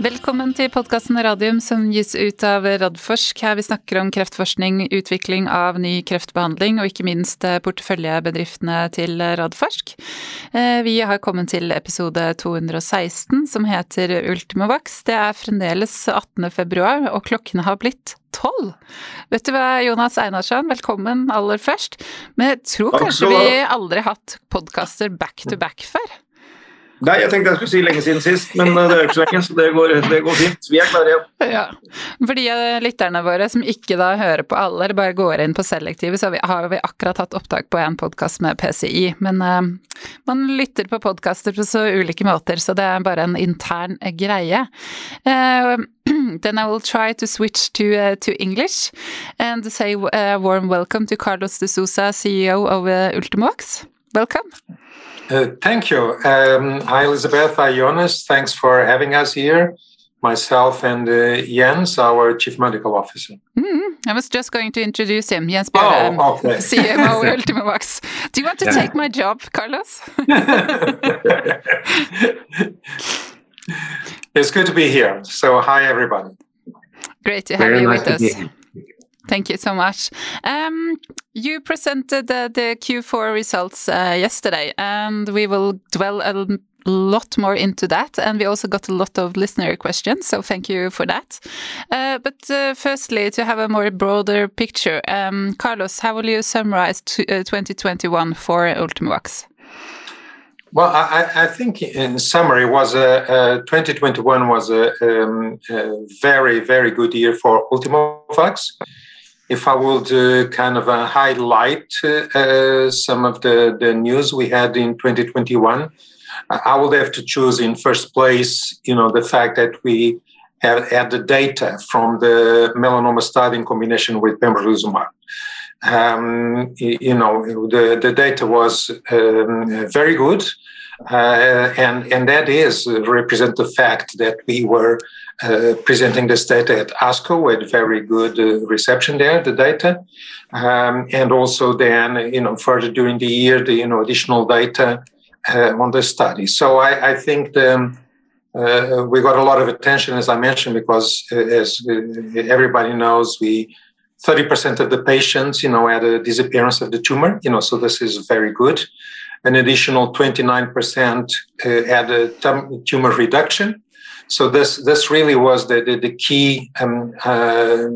Velkommen til podkasten Radium som gis ut av Radforsk. Her vi snakker om kreftforskning, utvikling av ny kreftbehandling og ikke minst eh, porteføljebedriftene til Radforsk. Eh, vi har kommet til episode 216 som heter Ultimovax. Det er fremdeles 18. februar og klokken har blitt tolv. Vet du hva, Jonas Einarsson, velkommen aller først. Men jeg tror kanskje vi aldri har hatt podkaster back to back før? Nei, jeg tenkte jeg skulle si lenge siden sist, men eh, det er ikke så lenge, så det går, det går fint. Vi er klare. Ja. For de lytterne våre som ikke da hører på alle, eller bare går inn på selektive, så har vi, akkurat hatt opptak på en podkast med PCI. Men uh, man lytter på podkaster på så ulike måter, så det er bare en intern uh, greie. Uh, then I will try to switch to, to English and say a warm welcome to Carlos de Sousa, CEO of Ultimovax. Welcome. Uh, thank you. Um, hi, Elizabeth. Hi, Jonas. Thanks for having us here. Myself and uh, Jens, our Chief Medical Officer. Mm, I was just going to introduce him, Jens Bjørheim, oh, okay. CMO Ultimovacs. Do you want to yeah. take my job, Carlos? it's good to be here. So, hi, everybody. Great to have Very you nice with us. Thank you so much. Um, you presented the, the Q4 results uh, yesterday, and we will dwell a lot more into that. And we also got a lot of listener questions, so thank you for that. Uh, but uh, firstly, to have a more broader picture, um, Carlos, how will you summarize 2021 uh, for Ultimovacs? Well, I, I, think in summary, was a, uh, 2021 was a, um, a, very, very good year for Ultimovacs if I would uh, kind of uh, highlight uh, some of the, the news we had in 2021, I would have to choose in first place, you know, the fact that we have had the data from the melanoma study in combination with pembrolizumab. Um, you know, the, the data was um, very good. Uh, and, and that is represent the fact that we were uh, presenting this data at ASCO with very good uh, reception there, the data. Um, and also then, you know, further during the year, the, you know, additional data uh, on the study. So I, I think the, uh, we got a lot of attention, as I mentioned, because uh, as everybody knows, we 30% of the patients, you know, had a disappearance of the tumor, you know, so this is very good. An additional 29% had a tumor reduction. So this this really was the the, the key um, uh,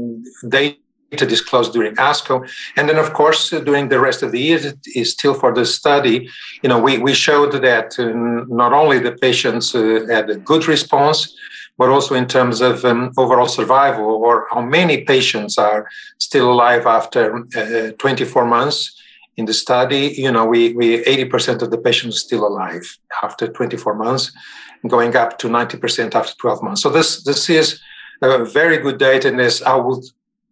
data disclosed during ASCO, and then of course uh, during the rest of the year is still for the study. You know, we we showed that uh, not only the patients uh, had a good response, but also in terms of um, overall survival or how many patients are still alive after uh, 24 months in the study, you know, we, we 80% of the patients still alive after 24 months going up to 90% after 12 months. So this this is a very good data, and this I would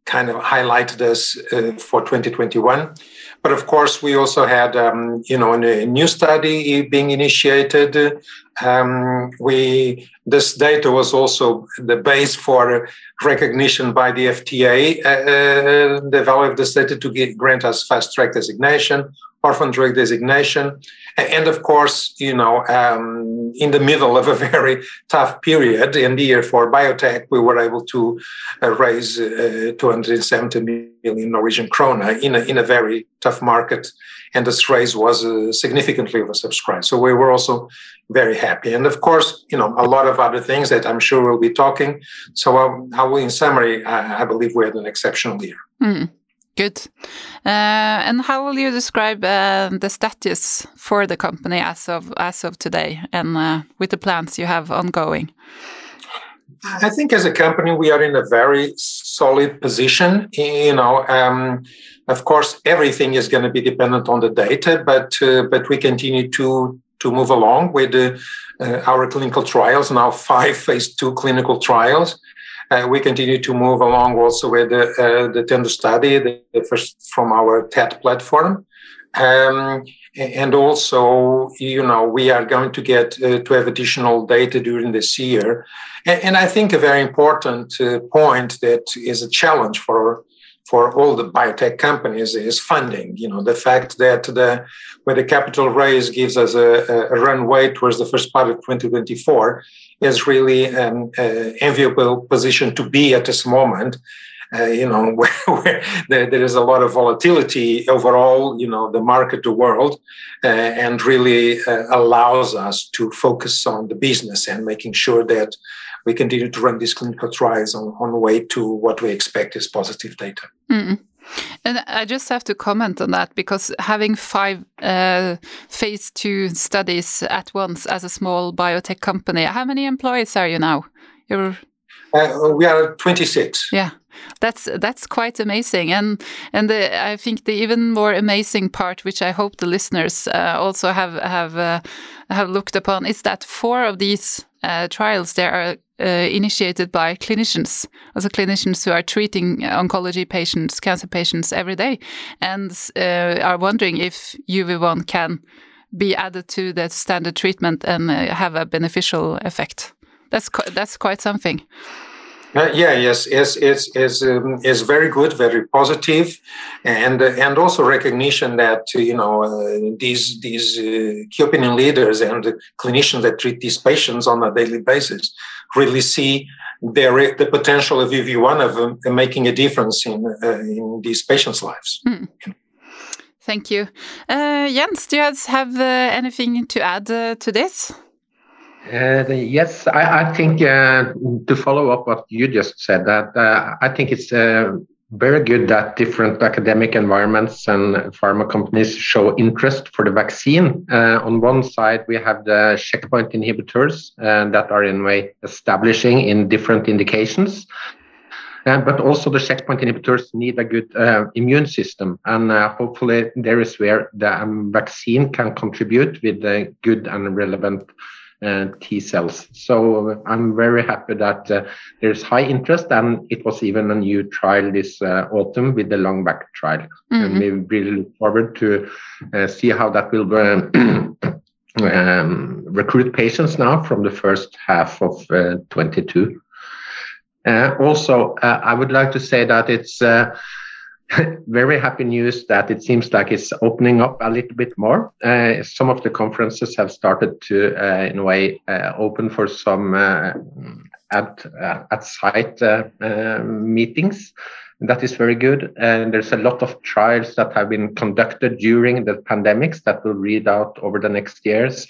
kind of highlight this uh, for 2021. But of course, we also had um, you know a new study being initiated. Um, we this data was also the base for recognition by the FDA, uh, uh, the value of this data to get, grant us fast track designation, orphan drug designation. And of course, you know, um, in the middle of a very tough period in the year for biotech, we were able to uh, raise uh, 270 million Norwegian krona in a, in a very tough market. And this raise was uh, significantly oversubscribed. So we were also very happy. And of course, you know, a lot of other things that I'm sure we'll be talking. So, um, I will, in summary, I, I, believe we had an exceptional year. Mm. Good. Uh, and how will you describe uh, the status for the company as of as of today, and uh, with the plans you have ongoing? I think as a company we are in a very solid position. You know, um, of course, everything is going to be dependent on the data, but uh, but we continue to to move along with uh, our clinical trials. Now, five phase two clinical trials. Uh, we continue to move along also with the, uh, the TENDU study, the, the, first from our TET platform. Um, and also, you know, we are going to get uh, to have additional data during this year. And, and I think a very important uh, point that is a challenge for for all the biotech companies is funding. You know, the fact that the where the capital raise gives us a, a runway towards the first part of 2024 is really an uh, enviable position to be at this moment. Uh, you know, where, where there, there is a lot of volatility overall, you know, the market, the world, uh, and really uh, allows us to focus on the business and making sure that we continue to run these clinical trials on, on the way to what we expect is positive data. Mm. And I just have to comment on that because having five uh, phase two studies at once as a small biotech company, how many employees are you now? You're uh, we are 26. Yeah, that's that's quite amazing, and and the, I think the even more amazing part, which I hope the listeners uh, also have have uh, have looked upon, is that four of these uh, trials there are uh, initiated by clinicians, also clinicians who are treating oncology patients, cancer patients every day, and uh, are wondering if UV1 can be added to the standard treatment and uh, have a beneficial effect. That's that's quite something. Uh, yeah, yes, it's it's um, it's very good, very positive, and uh, and also recognition that you know uh, these these uh, key opinion leaders and clinicians that treat these patients on a daily basis really see the the potential of UV1 of uh, making a difference in uh, in these patients' lives. Mm. Thank you, Jens. Do you have anything to add to this? Uh, yes, I, I think uh, to follow up what you just said, that uh, I think it's uh, very good that different academic environments and pharma companies show interest for the vaccine. Uh, on one side, we have the checkpoint inhibitors uh, that are in way establishing in different indications. but also the checkpoint inhibitors need a good immune system, and hopefully there is where the um, vaccine can contribute with a good and relevant uh, T cells. So I'm very happy that uh, there's high interest, and it was even a new trial this uh, autumn with the LUNGVAC trial. Mm-hmm. And we really look forward to uh, see how that will um, recruit patients now from the first half of uh, 22. Uh, also, I would like to say that it's very happy news that it seems like it's opening up a little bit more. Uh, some of the conferences have started to, uh, in a way, uh, open for some uh, at uh, at site uh, meetings. That is very good. And there's a lot of trials that have been conducted during the pandemics that will read out over the next years.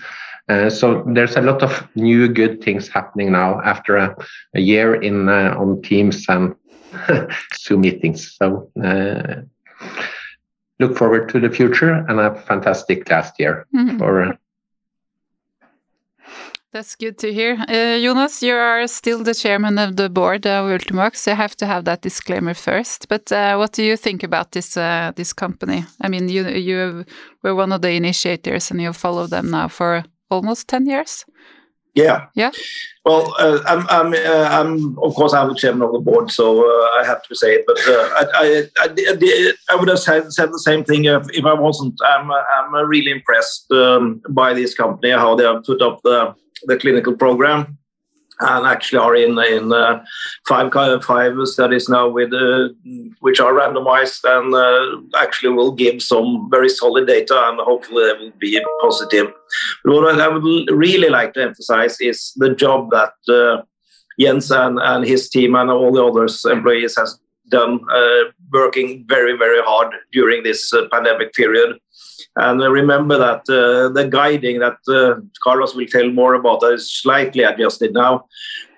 so there's a lot of new good things happening now after a, a year in on Teams and Zoom meetings. So uh, look forward to the future and a fantastic last year mm-hmm. for. Uh, that's good to hear. Uh, Jonas, you are still the chairman of the board of Ultimovacs, so I have to have that disclaimer first. But uh, what do you think about this uh, this company? I mean, you you were one of the initiators, and you follow them now for almost ten years. Yeah. Yeah. Well, uh, I'm, I'm, uh, I'm, of course, I'm the chairman of the board, so uh, I have to say it. But uh, I, I, I, I, would have said, said the same thing if, if I wasn't. I'm, I'm really impressed um, by this company, how they have put up the, the clinical program and actually are in in uh, five five studies now with uh, which are randomized and uh, actually will give some very solid data and hopefully they will be positive. But what I would really like to emphasize is the job that uh, Jens and, and his team and all the others employees has done uh, working very very hard during this uh, pandemic period and remember that uh, the guiding that uh, Carlos will tell more about is slightly adjusted now.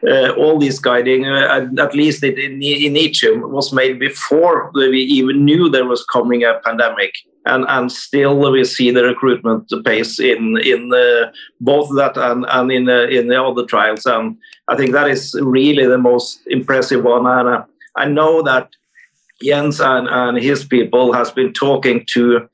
Uh, all this guiding, uh, at least in, in Initium, was made before we even knew there was coming a pandemic. And, and still we see the recruitment pace in in uh, both that and, and in uh, in the other trials. And I think that is really the most impressive one. And I know that Jens and, and his people has been talking to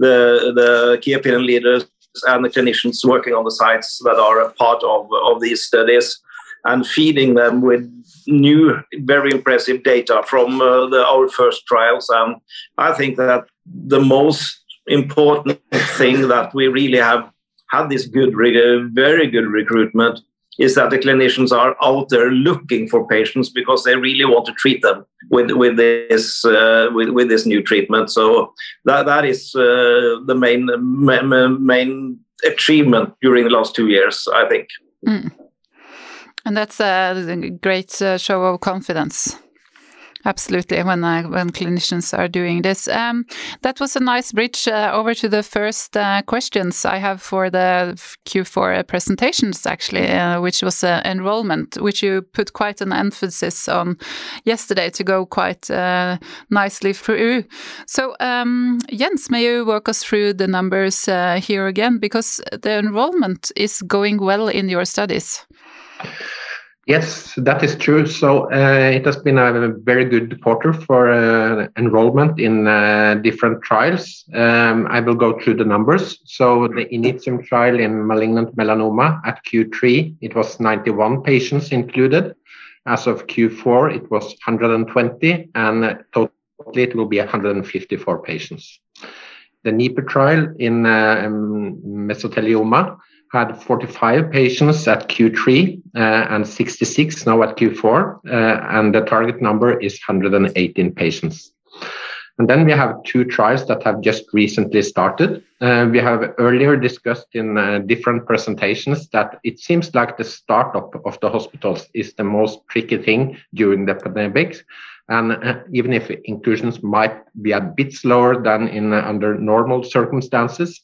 the, the key opinion leaders and the clinicians working on the sites that are a part of, of these studies and feeding them with new, very impressive data from uh, the, our first trials. And I think that the most important thing that we really have had this good, very good recruitment is that the clinicians are out there looking for patients because they really want to treat them with with this uh, with, with this new treatment. So that that is uh, the main main achievement during the last two years, I think. Mm. And that's a great uh, show of confidence. Absolutely, when when clinicians are doing this. Um, that was a nice bridge uh, over to the first uh, questions I have for the Q4 presentations, actually, uh, which was uh, enrollment, which you put quite an emphasis on yesterday to go quite uh, nicely through. So, um, Jens, may you walk us through the numbers uh, here again, because the enrollment is going well in your studies. Yes, that is true. So uh, it has been a very good quarter for uh, enrollment in uh, different trials. Um, I will go through the numbers. So the Initium trial in malignant melanoma at Q3, it was 91 patients included. As of Q4, it was 120, and totally it will be 154 patients. The NIPU trial in um, mesothelioma had 45 patients at Q3 uh, and 66 now at Q4, uh, and the target number is 118 patients. And then we have two trials that have just recently started. Uh, we have earlier discussed in uh, different presentations that it seems like the startup of the hospitals is the most tricky thing during the pandemic. And uh, even if inclusions might be a bit slower than in uh, under normal circumstances,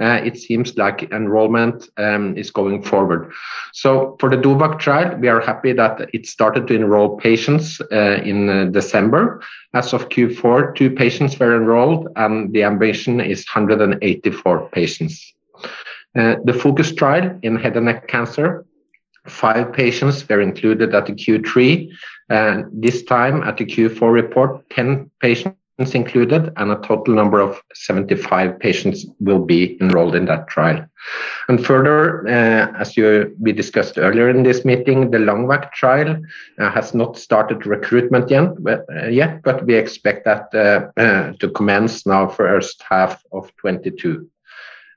uh, it seems like enrollment um, is going forward. So for the DOVAC trial, we are happy that it started to enroll patients uh, in uh, December. As of Q4, two patients were enrolled, and the ambition is 184 patients. Uh, the FOCUS trial in head and neck cancer, five patients were included at the Q3. And this time at the Q4 report, 10 patients included, and a total number of 75 patients will be enrolled in that trial. And further, uh, as you, we discussed earlier in this meeting, the LUNGVAC trial uh, has not started recruitment yet, but, uh, yet, but we expect that uh, uh, to commence now first half of 22.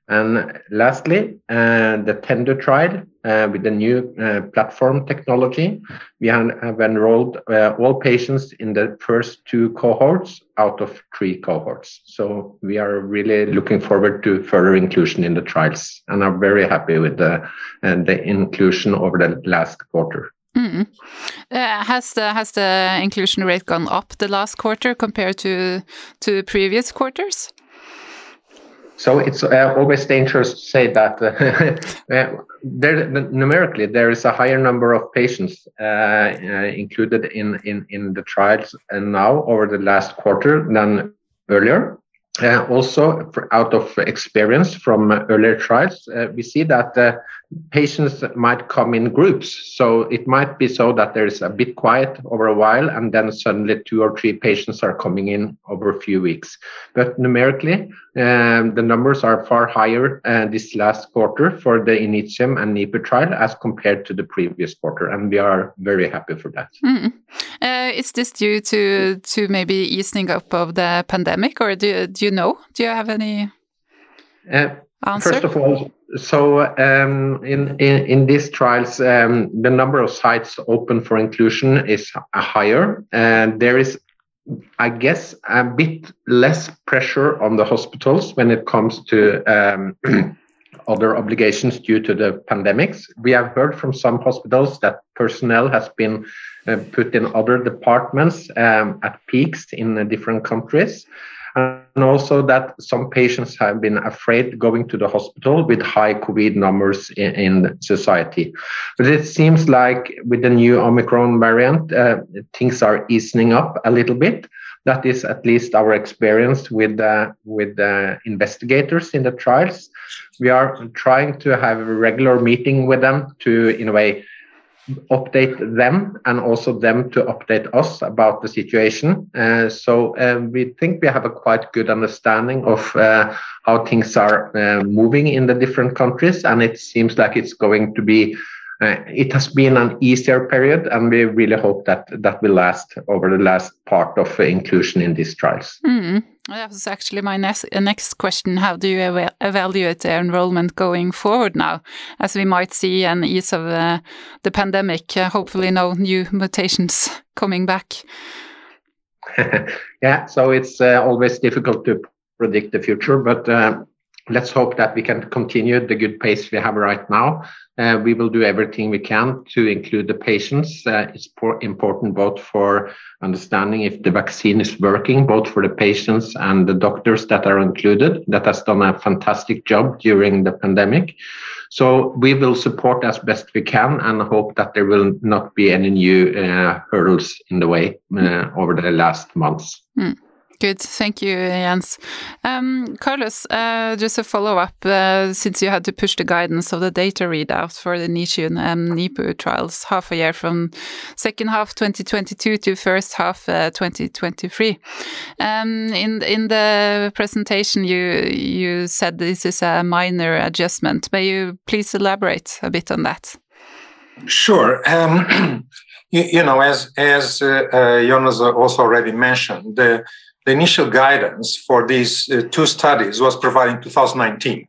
And lastly, uh, the TENDU trial uh, with the new uh, platform technology. We have, enrolled all patients in the first two cohorts out of three cohorts. So we are really looking forward to further inclusion in the trials and are very happy with the, the inclusion over the last quarter. Mm. Uh, has the has the inclusion rate gone up the last quarter compared to to previous quarters? So it's uh, always dangerous to say that uh, uh, there, numerically there is a higher number of patients uh, uh, included in, in, in the trials and now over the last quarter than earlier. Uh, also, out of experience from earlier trials, we see that patients might come in groups. So it might be so that there is a bit quiet over a while, and then suddenly two or three patients are coming in over a few weeks. But numerically, um, the numbers are far higher uh, this last quarter for the Initium and NIPU trial as compared to the previous quarter, and we are very happy for that. Mm. Uh, is this due to to maybe easing up of the pandemic, or do do you know? Do you have any? Uh, answer? First of all, so um, in, in, in these trials, um, the number of sites open for inclusion is higher, and there is, I guess, a bit less pressure on the hospitals when it comes to um, other obligations due to the pandemics. We have heard from some hospitals that personnel has been uh, put in other departments um, at peaks in different countries and also that some patients have been afraid going to the hospital with high COVID numbers in, in society. But it seems like with the new Omicron variant, uh, things are easing up a little bit. That is at least our experience with uh, with uh, investigators in the trials. We are trying to have a regular meeting with them to, in a way, update them and also them to update us about the situation. Uh, so uh, we think we have a quite good understanding of uh, how things are uh, moving in the different countries, and it seems like it's going to be. Uh, it has been an easier period, and we really hope that that will last over the last part of inclusion in these trials. Mm. That was actually my next, next question. How do you ev evaluate the enrollment going forward now, as we might see an ease of uh, the pandemic? Uh, hopefully, no new mutations coming back. yeah, so it's uh, always difficult to predict the future, but uh, let's hope that we can continue the good pace we have right now. Uh, we will do everything we can to include the patients. Uh, it's important both for understanding if the vaccine is working, both for the patients and the doctors that are included, that has done a fantastic job during the pandemic. So we will support as best we can and hope that there will not be any new uh, hurdles in the way over the last months. Good. Thank you, Jens. Um, Carlos, uh, just a follow up, uh, since you had to push the guidance of the data readout for the NICU and NIPU trials half a year from second half 2022 to first half uh, 2023. Um, in, in the presentation, you, you said this is a minor adjustment. May you please elaborate a bit on that? Sure. Um, you, you, know, as, as uh, uh, Jonas also already mentioned, the the initial guidance for these uh, two studies was provided in 2019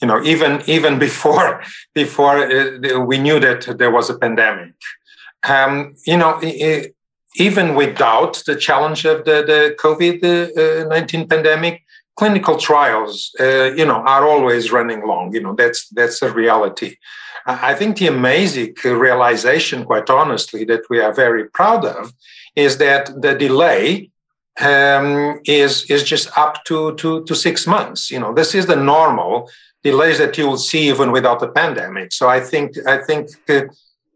you know even even before before uh, we knew that there was a pandemic. Um, you know it, even without the challenge of the, the covid-19 uh, pandemic clinical trials uh, you know are always running long. You know that's that's a reality. I think the amazing realization quite honestly that we are very proud of is that the delay um, is is just up to, to to six months. You know, this is the normal delays that you will see even without the pandemic. So I think I think uh,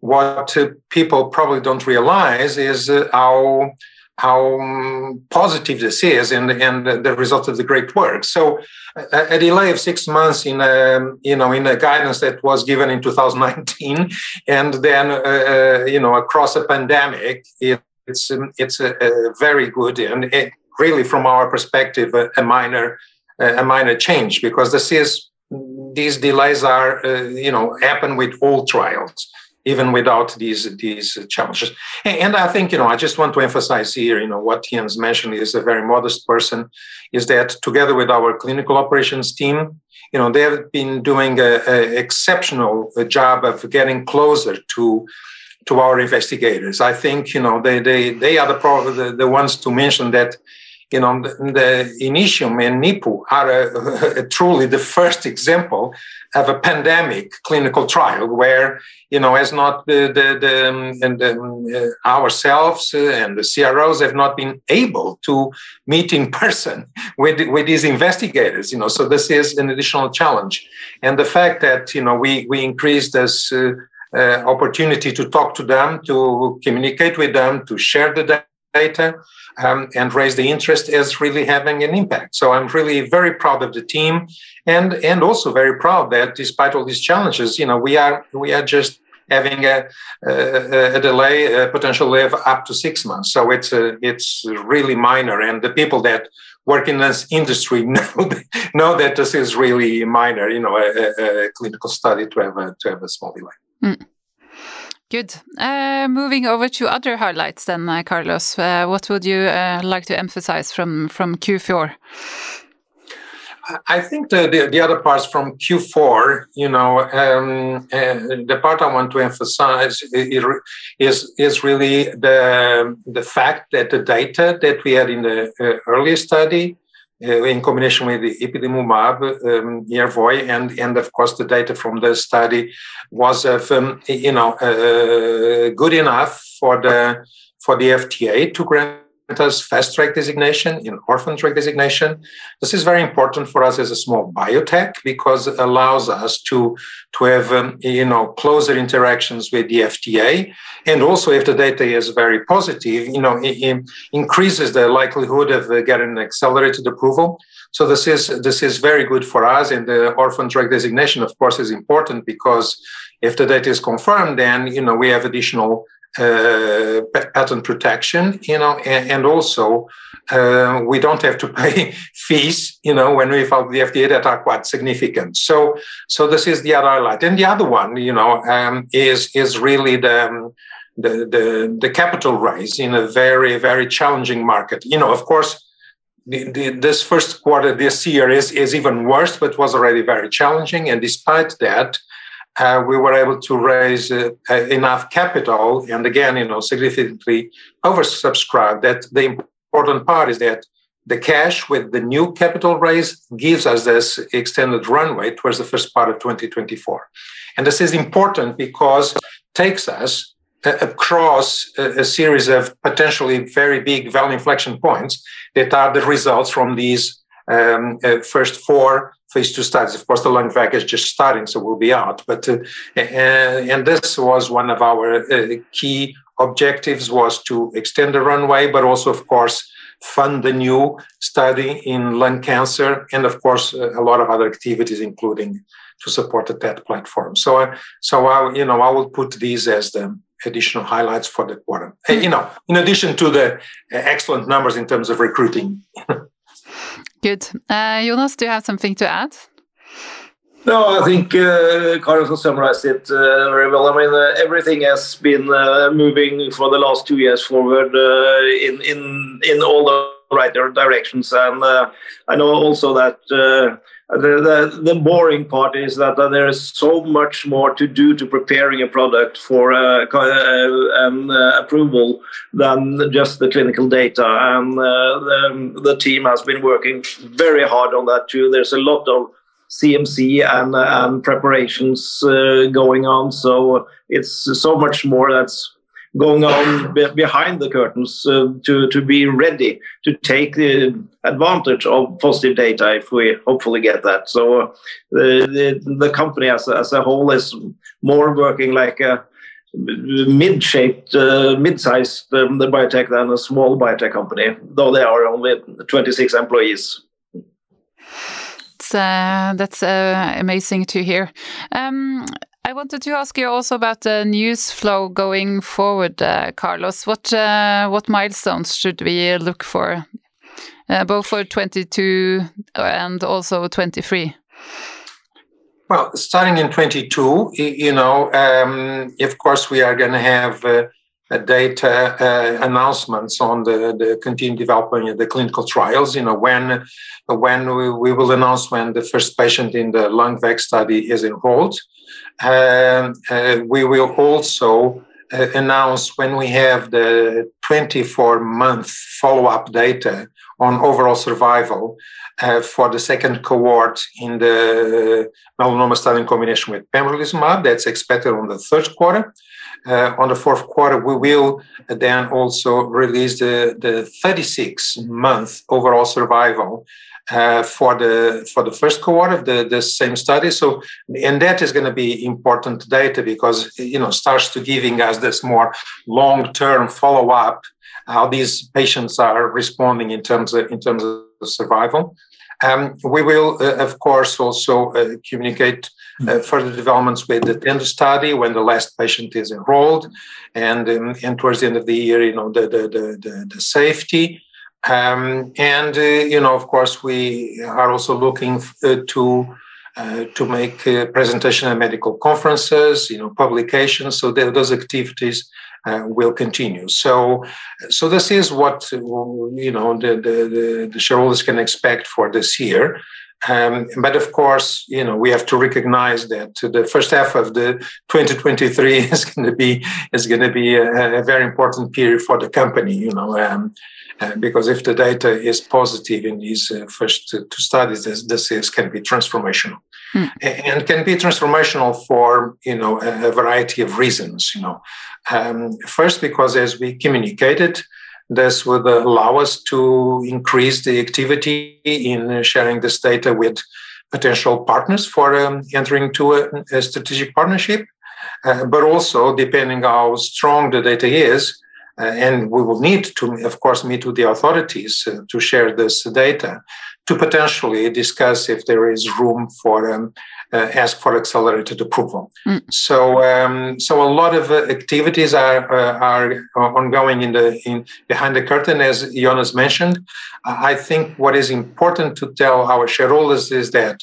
what uh, people probably don't realize is uh, how how um, positive this is and and the result of the great work. So a, a delay of six months in a um, you know in a guidance that was given in 2019 and then you know across a pandemic. It, it's it's a, a, very good and it, really from our perspective a, a, minor a minor change because this is these delays are uh, you know happen with all trials even without these these challenges. And i think you know i just want to emphasize here you know what jens mentioned is a very modest person is that together with our clinical operations team you know they have been doing an exceptional job of getting closer to to our investigators. I think you know they they they are the pro- the, the ones to mention that you know the, the Initium and NIPU are a, a, truly the first example of a pandemic clinical trial where you know as not the the, the and um, uh, ourselves and the CROs have not been able to meet in person with with these investigators. You know, so this is an additional challenge, and the fact that you know we we increased this. Uh, uh, opportunity to talk to them, to communicate with them, to share the data, um, and raise the interest is really having an impact. So I'm really very proud of the team, and and also very proud that despite all these challenges, you know, we are we are just having a, a, a delay, a potential delay of up to six months. So it's a, it's really minor, and the people that work in this industry know know that this is really minor. You know, a, a clinical study to have a to have a small delay. Mm. Good. Uh, moving over to other highlights then, uh, Carlos. Uh, what would you uh, like to emphasize from, from Q4? I think the, the, the, other parts from Q4, you know, um, uh, the part I want to emphasize is, is really the, the fact that the data that we had in the uh, earlier study in combination with the ipilimumab, um, Yervoy, and and of course the data from the study was um, you know uh, good enough for the for the FDA to grant us fast track designation in orphan drug designation. This is very important for us as a small biotech because it allows us to, to have um, you know closer interactions with the FDA. And also if the data is very positive, you know, it, it increases the likelihood of uh, getting accelerated approval. So this is this is very good for us. And the orphan drug designation, of course, is important because if the data is confirmed, then you know we have additional uh, patent protection, you know, and, and also uh, we don't have to pay fees, you know, when we file the FDA that are quite significant. So, so this is the other highlight, and the other one, you know, um, is is really the, um, the the the capital raise in a very very challenging market. You know, of course. The, the, this first quarter this year is, is even worse, but was already very challenging. And despite that, uh, we were able to raise uh, uh, enough capital and again, you know, significantly oversubscribed. That the important part is that the cash with the new capital raise gives us this extended runway towards the first part of 2024. And this is important because takes us across a, a, series of potentially very big value inflection points that are the results from these um, uh, first four phase two studies. Of course, the LUNGVAC is just starting, so we'll be out. But uh, and this was one of our uh, key objectives was to extend the runway, but also, of course, fund the new study in lung cancer, and of course, a lot of other activities, including to support the TET platform. So, so I, you know, I will put these as the additional highlights for the quarter. You know, in addition to the excellent numbers in terms of recruiting. Good. Uh, Jonas, do you have something to add? No, I think uh, Carlos has summarized it uh, very well. I mean, uh, everything has been uh, moving for the last two years forward uh, in in in all the right there are directions, and uh, I know also that the, the, the boring part is that uh, there is so much more to do to preparing a product for uh, uh, uh, approval than just the clinical data. And uh, the, the, team has been working very hard on that too. There's a lot of CMC and, and preparations uh, going on, so it's so much more that's going on behind the curtains uh, to to be ready to take the advantage of positive data if we hopefully get that. So uh, the, the, the company as a, as a whole is more working like a mid-shaped, uh, mid-sized um, biotech than a small biotech company, though they are only 26 employees. That's, uh, that's uh, amazing to hear. Um, I wanted to ask you also about the news flow going forward, uh, Carlos. What uh, what milestones should we look for, uh, both for 22 and also 23? Well, starting in 22, you know, um, of course, we are going to have data uh, announcements on the, the continued development of the clinical trials. You know, when when we, we will announce when the first patient in the LUNGVAC study is enrolled. Uh, uh, we will also uh, announce when we have the 24 month follow up data on overall survival uh, for the second cohort in the melanoma study in combination with pembrolizumab. That's expected on the third quarter. Uh, on the fourth quarter, we will then also release the, the 36 month overall survival uh, for the for the first cohort of the, the same study. So, and that is going to be important data because you know starts to giving us this more long term follow up how these patients are responding in terms of in terms of survival. Um, we will, uh, of course, also uh, communicate uh, further developments with the TENDU study when the last patient is enrolled, and um, and towards the end of the year, you know, the the the, the, the safety. Um, and uh, you know, of course, we are also looking uh, to uh, to make uh, presentation at medical conferences, you know, publications. So those activities uh, will continue. So, so this is what you know the, the, the shareholders can expect for this year. Um, but of course, you know, we have to recognize that the first half of the 2023 is going to be is going to be a, a very important period for the company. You know, um, because if the data is positive in these uh, first two studies, this, this is, can be transformational, mm. and can be transformational for you know a, variety of reasons. You know, um, first because as we communicated, this would allow us to increase the activity in sharing this data with potential partners for um, entering to a, a strategic partnership. Uh, but also, depending how strong the data is, uh, and we will need to, of course, meet with the authorities uh, to share this data to potentially discuss if there is room for um, uh, ask for accelerated approval. Mm. So, um, so a lot of uh, activities are uh, are ongoing in the in behind the curtain, as Jonas mentioned. I think what is important to tell our shareholders is that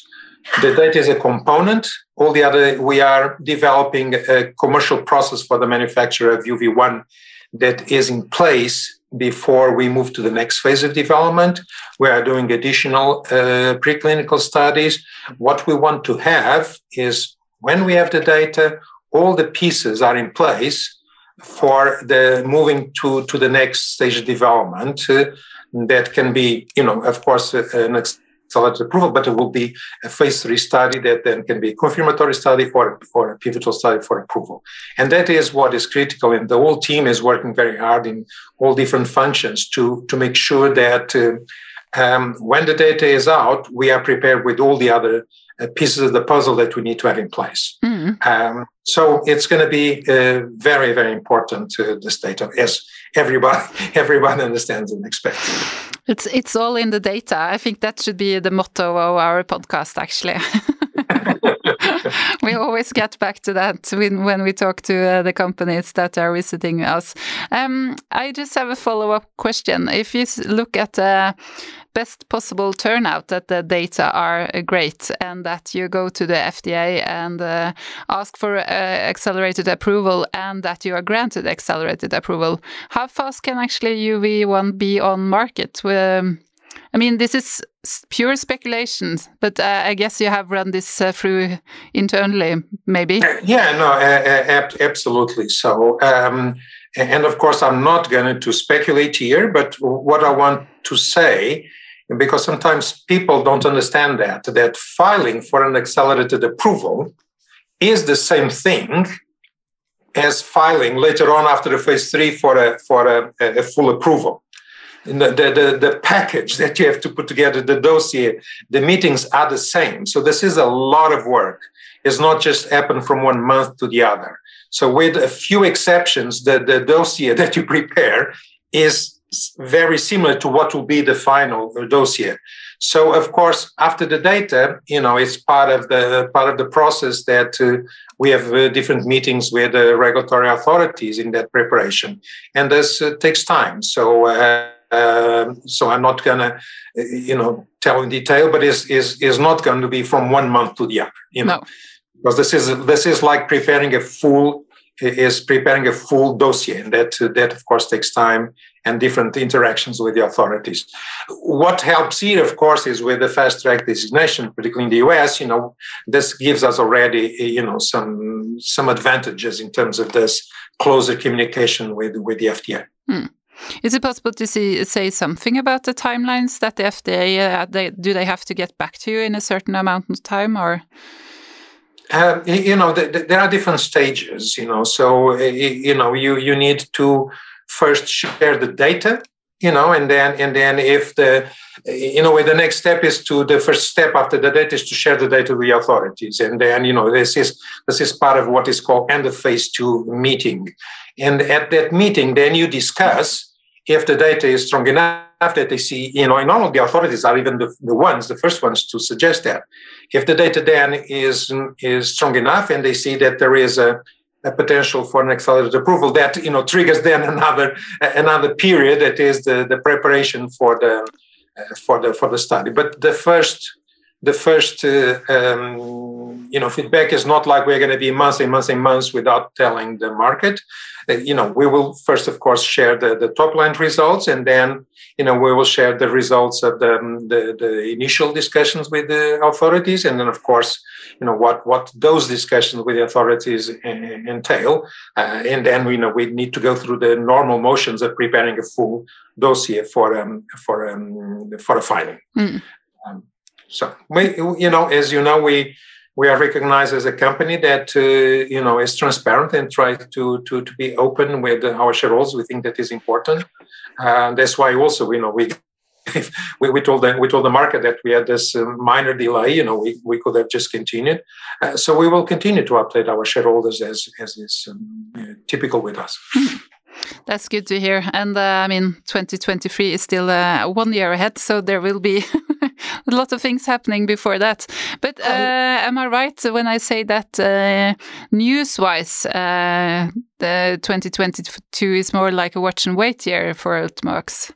the data is a component. All the other, we are developing a commercial process for the manufacture of UV1 that is in place before we move to the next phase of development. We are doing additional uh, preclinical studies. What we want to have is when we have the data, all the pieces are in place for the moving to to the next stage of development. Uh, that can be, you know, of course, uh, an accelerated approval, but it will be a phase three study that then can be a confirmatory study or, or a pivotal study for approval. And that is what is critical. And the whole team is working very hard in all different functions to, to make sure that uh, um, when the data is out, we are prepared with all the other uh, pieces of the puzzle that we need to have in place. Mm. Um, so it's going to be uh, very, very important to the state of as everybody everyone understands and expects. It's it's all in the data. I think that should be the motto of our podcast, actually. we always get back to that when, when we talk to uh, the companies that are visiting us. Um, I just have a follow up question. If you look at uh, best possible turnout that the data are uh, great and that you go to the FDA and uh, ask for uh, accelerated approval and that you are granted accelerated approval. How fast can actually UV1 be on market? Um, I mean, this is pure speculation, but uh, I guess you have run this uh, through internally, maybe. Yeah, no, uh, absolutely. So, um, and of course, I'm not going to speculate here, but what I want to say, because sometimes people don't understand that, that filing for an accelerated approval is the same thing as filing later on after the phase three for a for a, a full approval the, the, the package that you have to put together, the dossier, the meetings are the same. So this is a lot of work. It's not just happen from one month to the other. So with a few exceptions, the, the dossier that you prepare is very similar to what will be the final dossier. So of course, after the data, you know, it's part of the part of the process that uh, we have uh, different meetings with the regulatory authorities in that preparation, and this uh, takes time. So uh, um, so I'm not gonna, you know, tell in detail, but is is is not going to be from one month to the other, you know, no. because this is this is like preparing a full is preparing a full dossier, and that that of course takes time and different interactions with the authorities. What helps here, of course, is with the fast track designation, particularly in the US. You know, this gives us already, you know, some some advantages in terms of this closer communication with with the FDA. Hmm. Is it possible to see, say something about the timelines that the FDA uh, they, do they have to get back to you in a certain amount of time or? Uh, you know, the, the, there are different stages. You know, so you know you you need to first share the data. You know, and then and then if the you know the next step is to the first step after the data is to share the data with the authorities, and then you know this is this is part of what is called end of phase two meeting, and at that meeting then you discuss if the data is strong enough that they see, you know, and all of the authorities are even the, the ones, the first ones to suggest that. If the data then is is strong enough and they see that there is a, a potential for an accelerated approval, that you know triggers then another another period that is the, the preparation for the uh, for the for the study. But the first the first uh, um, you know feedback is not like we're going to be months and months and months without telling the market. Uh, you know we will first of course share the, the top line results and then you know we will share the results of the, the, the initial discussions with the authorities and then of course you know what what those discussions with the authorities entail. Uh, and then we you know we need to go through the normal motions of preparing a full dossier for um, for um, for a filing. Mm. um, so we, you know, as you know, we we are recognized as a company that uh, you know is transparent and try to to to be open with our shareholders. We think that is important. Uh, that's why also you know we. we, we told the, we told the market that we had this uh, minor delay. You know, we, we could have just continued. Uh, so we will continue to update our shareholders as as is um, typical with us. That's good to hear. And uh, I mean, 2023 is still uh, one year ahead, so there will be a lot of things happening before that. But uh, am I right when I say that uh, news-wise, uh, the 2022 is more like a watch and wait year for Ultimovacs?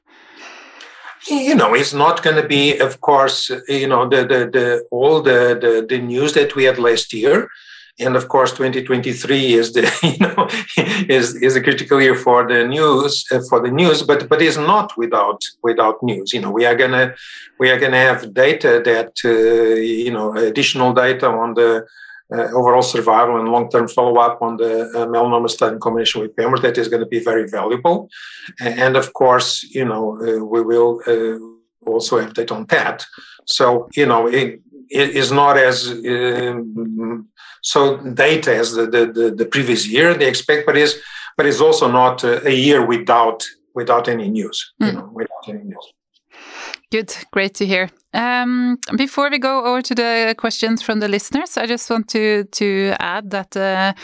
you know it's not going to be of course you know the the, the all the, the the news that we had last year and of course 2023 is the you know is is a critical year for the news uh, for the news but but is not without without news you know we are gonna we are gonna have data that uh, you know additional data on the uh, overall survival and long-term follow-up on the uh, melanoma study in combination with pembrolizumab that is going to be very valuable. And of course, you know, uh, we will uh, also have data on that. So, you know, it, it is not as um, so data as the, the, the, previous year they expect, but is but it's also not a year without without any news. Mm. You hmm. know, without any news. Good, great to hear. Um, before we go over to the questions from the listeners, I just want to to add that uh,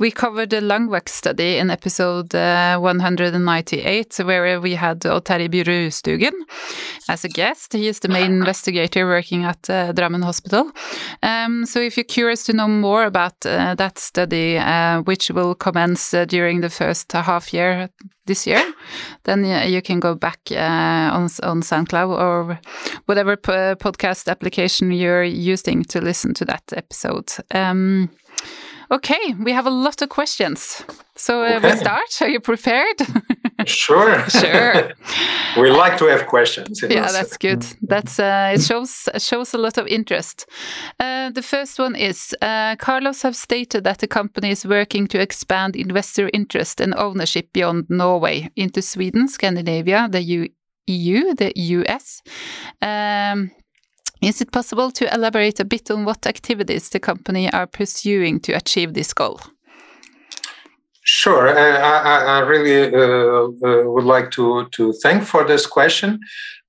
we covered the LUNGVAC study in episode uh, 198, where we had Terje Bjurustugen as a guest. He is the main investigator working at uh, Drammen Hospital. Um, so if you're curious to know more about uh, that study, uh, which will commence uh, during the first half year this year, then you can go back on on SoundCloud or whatever podcast application you're using to listen to that episode. Um, okay, we have a lot of questions. So uh, okay. we start. Are you prepared? sure. sure. we like to have questions. Yeah, us. that's good. That's uh, it shows shows a lot of interest. Uh, the first one is uh, Carlos have stated that the company is working to expand investor interest and ownership beyond Norway into Sweden, Scandinavia, the U EU, the US. Um, is it possible to elaborate a bit on what activities the company are pursuing to achieve this goal? Sure, uh, I, I, really uh, uh, would like to to thank for this question.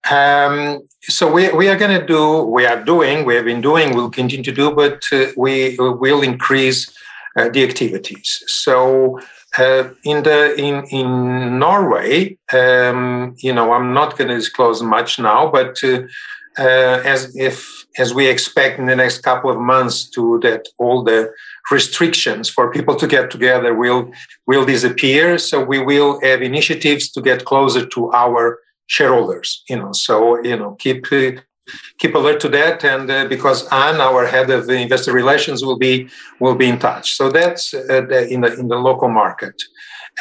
Um, so we, we are going to do, we are doing, we have been doing, we'll continue to do, but uh, we will increase uh, the activities. So uh, in the in in Norway, um, you know, I'm not going to disclose much now, but uh, as if as we expect in the next couple of months to that all the restrictions for people to get together will will disappear. So we will have initiatives to get closer to our shareholders you know. So you know keep uh, keep alert to that. And uh, because Anne our head of investor relations will be will be in touch. So that's uh, the, in the in the local market.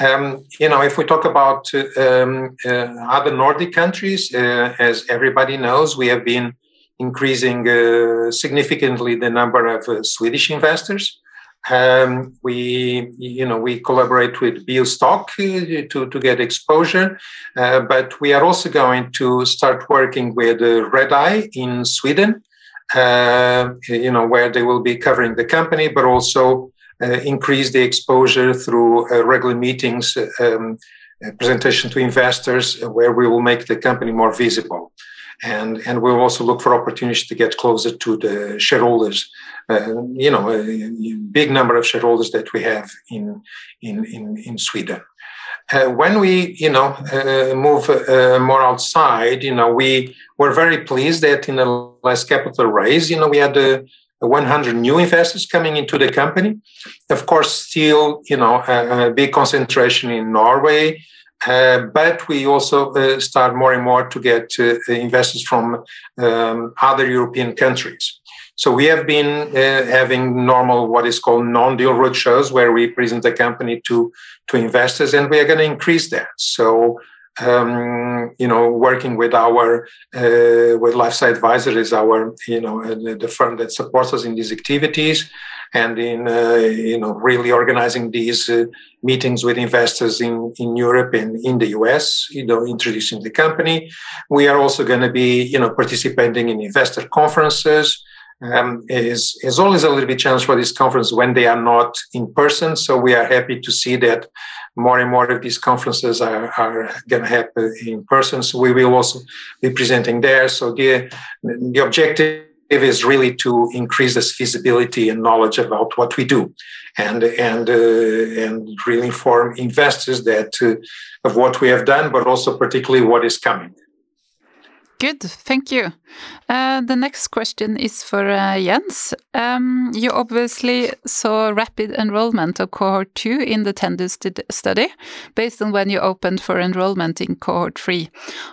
Um, you know, if we talk about um, uh, other Nordic countries, uh, as everybody knows, we have been increasing uh, significantly the number of Swedish investors. Um, we, you know, we collaborate with Biostock uh, to, to get exposure, uh, but we are also going to start working with Redeye in Sweden, you know, where they will be covering the company, but also uh, increase the exposure through uh, regular meetings, um, presentation to investors, uh, where we will make the company more visible. And, and we'll also look for opportunities to get closer to the shareholders. Uh, you know, a, a, big number of shareholders that we have in in in, in Sweden. Uh, when we, you know, uh, move more outside, you know, we were very pleased that in the last capital raise, you know, we had 100 new investors coming into the company. Of course, still, you know, a, a big concentration in Norway, uh, but we also uh, start more and more to get uh, investors from um, other European countries. So we have been uh, having normal, what is called non-deal roadshows, where we present the company to to investors, and we are going to increase that. So um, you know, working with our uh, with LifeSci Advisor is our you know the firm that supports us in these activities, and in uh, you know really organizing these uh, meetings with investors in in Europe and in the US. You know, introducing the company. We are also going to be you know participating in investor conferences. Um, is is always a little bit challenge for these conferences when they are not in person. So we are happy to see that more and more of these conferences are, are going to happen in person. So we will also be presenting there. So the, the objective is really to increase this visibility and knowledge about what we do. And and uh, and really inform investors that uh, of what we have done but also particularly what is coming Good, thank you. Uh, the next question is for uh, Jens. Um, you obviously saw rapid enrollment of cohort 2 in the TENDU st study based on when you opened for enrollment in cohort 3.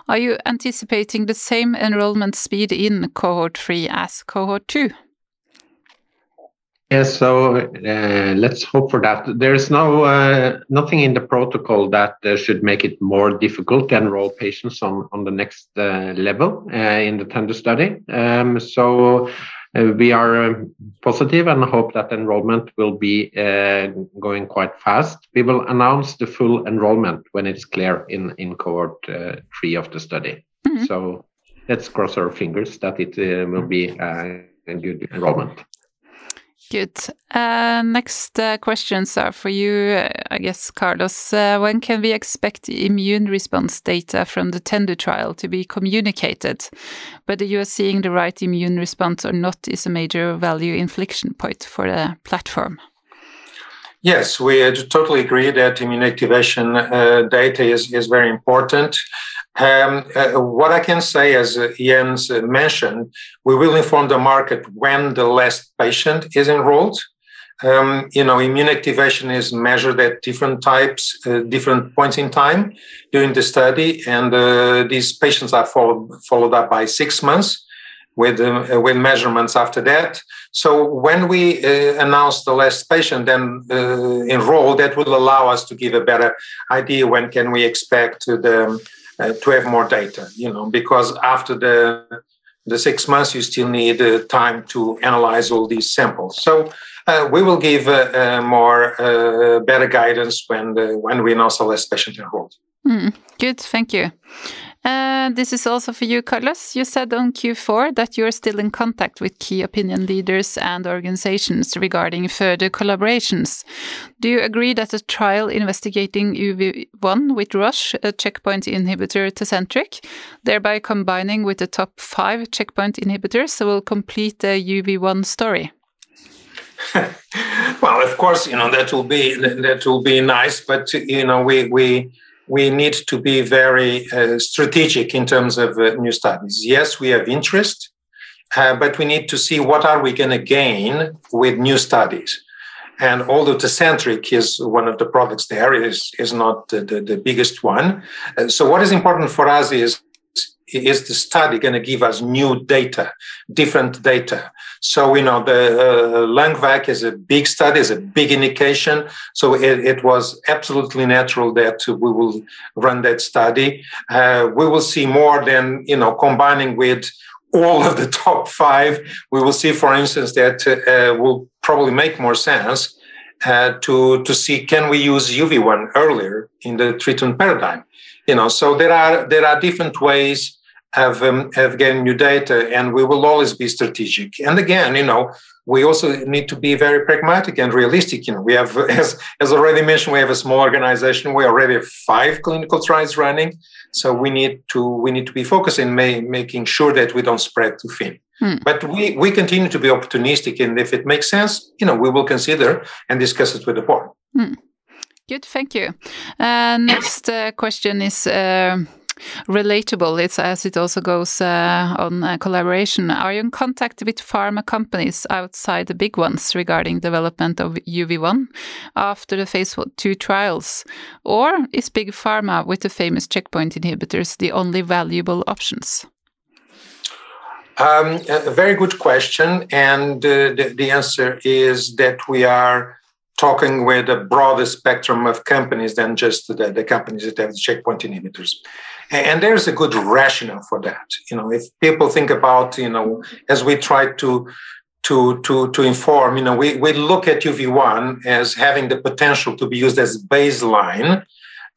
Are you anticipating the same enrollment speed in cohort 3 as cohort 2? Yes, so uh, let's hope for that. There is no uh, nothing in the protocol that uh, should make it more difficult to enroll patients on on the next uh, level uh, in the TENDU study. Um, so uh, we are um, positive and hope that enrollment will be uh, going quite fast. We will announce the full enrollment when it's clear in, in cohort uh, three of the study. Mm-hmm. So let's cross our fingers that it uh, will be uh, a good enrollment. Good. Uh, next uh, questions are for you, uh, I guess, Carlos. When can we expect immune response data from the TENDU trial to be communicated? Whether you are seeing the right immune response or not is a major value inflection point for the platform. Yes, we totally agree that immune activation data is, is very important. Um, uh, what I can say, as uh, Jens mentioned, we will inform the market when the last patient is enrolled. Um, you know, immune activation is measured at different types, uh, different points in time during the study, and uh, these patients are followed followed up by six months with uh, with measurements after that. So when we uh, announce the last patient then enrolled, that will allow us to give a better idea when can we expect the uh, to have more data you know because after the the six months you still need uh, time to analyze all these samples. So uh, we will give uh, uh more uh, better guidance when the, when we know less patient enrolled mm, good thank you uh, this is also for you, Carlos. You said on Q4 that you are still in contact with key opinion leaders and organizations regarding further collaborations. Do you agree that a trial investigating UV1 with Roche, a checkpoint inhibitor Tecentriq, thereby combining with the top five checkpoint inhibitors, will complete the UV1 story? well, of course, you know that will be that will be nice, but you know we we we need to be very uh, strategic in terms of uh, new studies. Yes, we have interest, uh, but we need to see what are we going to gain with new studies. And although Tecentriq is one of the products there, is is not the, the, the biggest one. Uh, so what is important for us is is the study going to give us new data, different data? So, you know, the uh, is a big study, is a big indication. So it, it, was absolutely natural that we will run that study. Uh, we will see more than, you know, combining with all of the top five. We will see, for instance, that uh, will probably make more sense uh, to, to see can we use UV1 earlier in the treatment paradigm you know so there are there are different ways of um, have getting new data, and we will always be strategic. And again, you know, we also need to be very pragmatic and realistic. You know, we have, as as already mentioned, we have a small organization. We already have five clinical trials running, so we need to we need to be focused in making sure that we don't spread too thin. Hmm. But we we continue to be opportunistic, and if it makes sense, you know, we will consider and discuss it with the board. Hmm. Good, thank you. Uh, next uh, question is. Uh, relatable. It's as it also goes uh, on uh, collaboration. Are you in contact with pharma companies outside the big ones regarding development of UV1 after the phase two trials, or is big pharma with the famous checkpoint inhibitors the only valuable options? Um, a very good question, and uh, the, the answer is that we are talking with a broader spectrum of companies than just the, the companies that have the checkpoint inhibitors. And there's a good rationale for that. You know, if people think about, you know, as we try to to to to inform, you know, we, we look at UV1 as having the potential to be used as baseline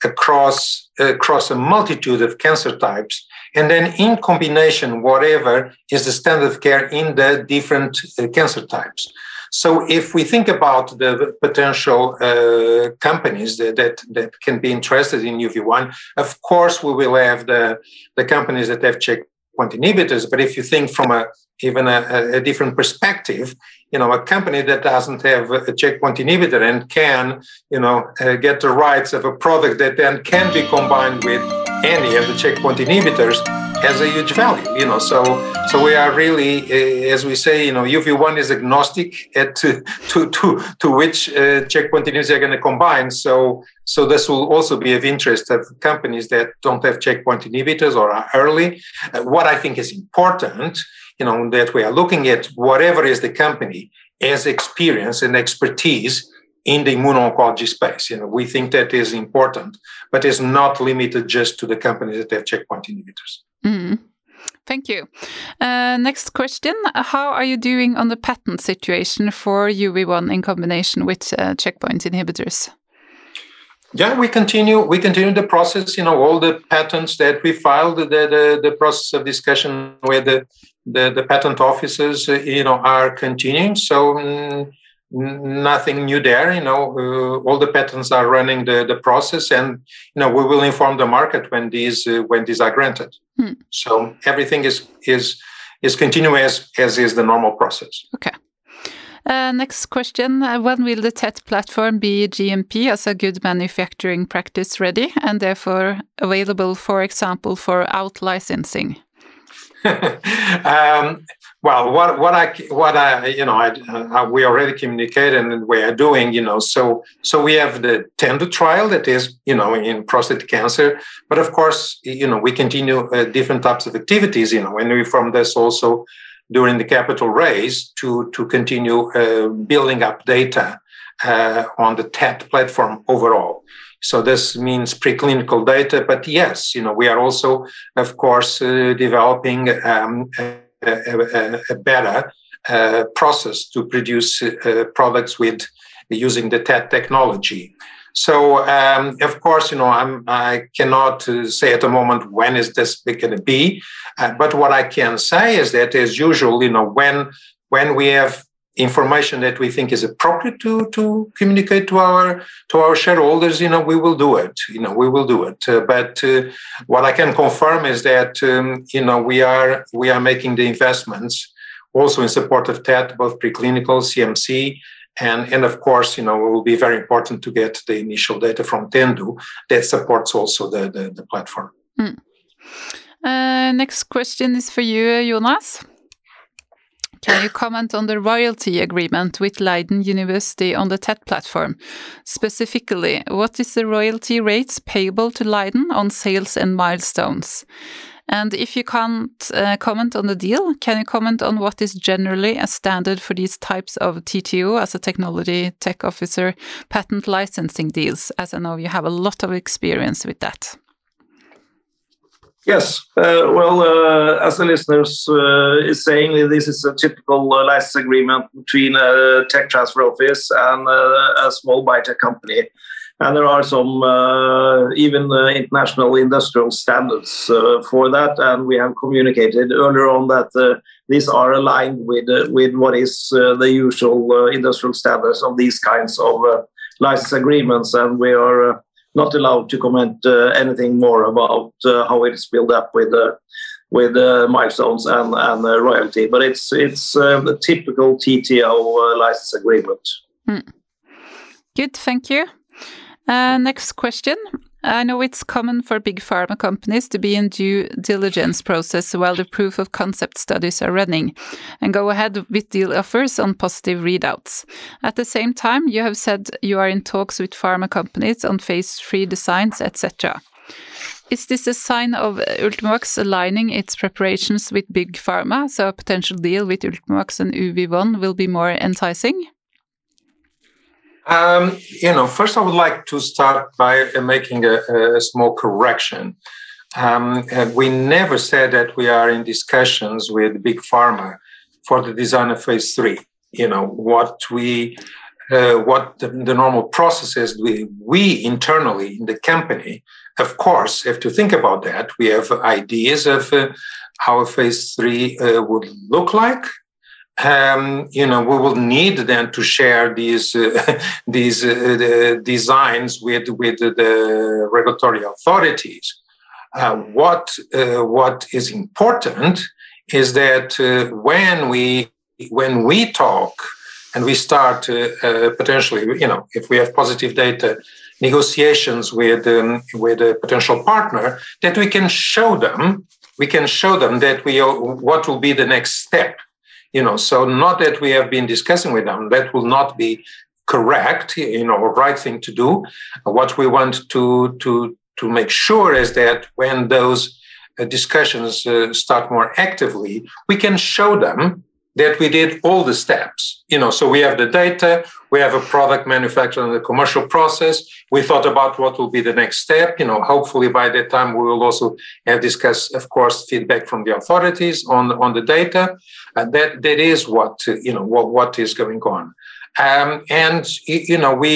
across across a multitude of cancer types and then in combination whatever is the standard of care in the different uh, cancer types so if we think about the potential uh, companies that, that, that can be interested in UV1, of course we will have the, the companies that have checkpoint inhibitors. But if you think from a even a, a different perspective, you know, a company that doesn't have a checkpoint inhibitor and can, you know, uh, get the rights of a product that then can be combined with any of the checkpoint inhibitors has a huge value you know so so we are really uh, as we say you know uv1 is agnostic at to to to, to which uh, checkpoint inhibitors are going to combine so so this will also be of interest of companies that don't have checkpoint inhibitors or are early uh, what i think is important you know that we are looking at whatever is the company as experience and expertise in the immuno-oncology space. You know, we think that is important, but is not limited just to the companies that have checkpoint inhibitors. Mm. Thank you. Uh, next question. How are you doing on the patent situation for UV1 in combination with uh, checkpoint inhibitors? Yeah, we continue. We continue the process. You know, all the patents that we filed, the the, the process of discussion with the the, the patent offices, uh, you know, are continuing. So mm, nothing new there. You know, uh, all the patents are running the, the process, and you know, we will inform the market when these uh, when these are granted. Hmm. So everything is is is continuous as as is the normal process. Okay. Uh, next question. Uh, when will the TET platform be GMP as a good manufacturing practice ready and therefore available, for example, for out licensing? um, well, what what I what I you know I, uh, we already communicated and we are doing you know so so we have the TENDU trial that is you know in prostate cancer, but of course you know we continue uh, different types of activities you know and we from this also during the capital raise to to continue uh, building up data uh, on the TET platform overall. So this means preclinical data, but yes, you know we are also, of course, uh, developing um, a, a, a, better uh, process to produce uh, products with using the TET technology. So, um, of course, you know, I'm, I cannot uh, say at the moment when is this going to be. Uh, but what I can say is that, as usual, you know, when when we have information that we think is appropriate to to communicate to our to our shareholders you know we will do it you know we will do it. Uh, but uh, what i can confirm is that um, you know we are we are making the investments also in support of TET both preclinical cmc and and of course you know it will be very important to get the initial data from TENDU that supports also the the, the platform. Mm. uh, next question is for you jonas can you comment on the royalty agreement with Leiden University on the TET platform? Specifically, what is the royalty rates payable to Leiden on sales and milestones? And if you can't uh, comment on the deal, can you comment on what is generally a standard for these types of TTO as a technology tech officer patent licensing deals? As I know you have a lot of experience with that. Yes, uh, well, uh, as the listeners uh, is saying, this is a typical uh, license agreement between a tech transfer office and uh, a small biotech company. And there are some uh, even international industrial standards for that. And we have communicated earlier on that these are aligned with, with what is the usual industrial standards of these kinds of license agreements. And we are not allowed to comment uh, anything more about uh, how it's built up with uh, with milestones and, and royalty. But it's it's the typical TTO license agreement. Mm. Good, thank you. next question. I know it's common for big pharma companies to be in due diligence process while the proof of concept studies are running and go ahead with deal offers on positive readouts. At the same time, you have said you are in talks with pharma companies on phase 3 designs, etc. Is this a sign of Ultimovacs aligning its preparations with big pharma, so a potential deal with Ultimovacs and UV1 will be more enticing? Um, you know, first I would like to start by uh, making a, a small correction. Um, we never said that we are in discussions with big pharma for the design of phase three. You know what we, uh, what the, the, normal process is. We we internally in the company, of course, have to think about that. We have ideas of uh, how phase three uh, would look like um, you know, we will need then to share these uh, these uh, designs with with the regulatory authorities. Uh, what uh, what is important is that uh, when we when we talk and we start uh, potentially, you know, if we have positive data negotiations with um, with a potential partner, that we can show them we can show them that we what will be the next step you know so not that we have been discussing with them. That will not be correct you know right thing to do. What we want to to to make sure is that when those uh, discussions uh, start more actively we can show them that we did all the steps. You know, so we have the data, we have a product manufactured in the commercial process. We thought about what will be the next step. You know, hopefully by that time we will also have discussed, of course, feedback from the authorities on on the data. And that that is what you know what what is going on. Um, and you know, we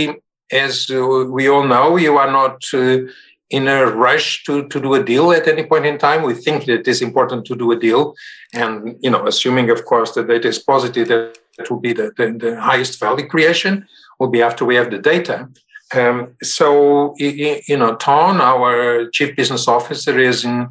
as we all know, you are not. Uh, in a rush to, to do a deal at any point in time. We think that it is important to do a deal. And, you know, assuming, of course, that it is positive, that it will be the, the, the highest value creation will be after we have the data. Um, so, you know, Ton, our chief business officer, is in,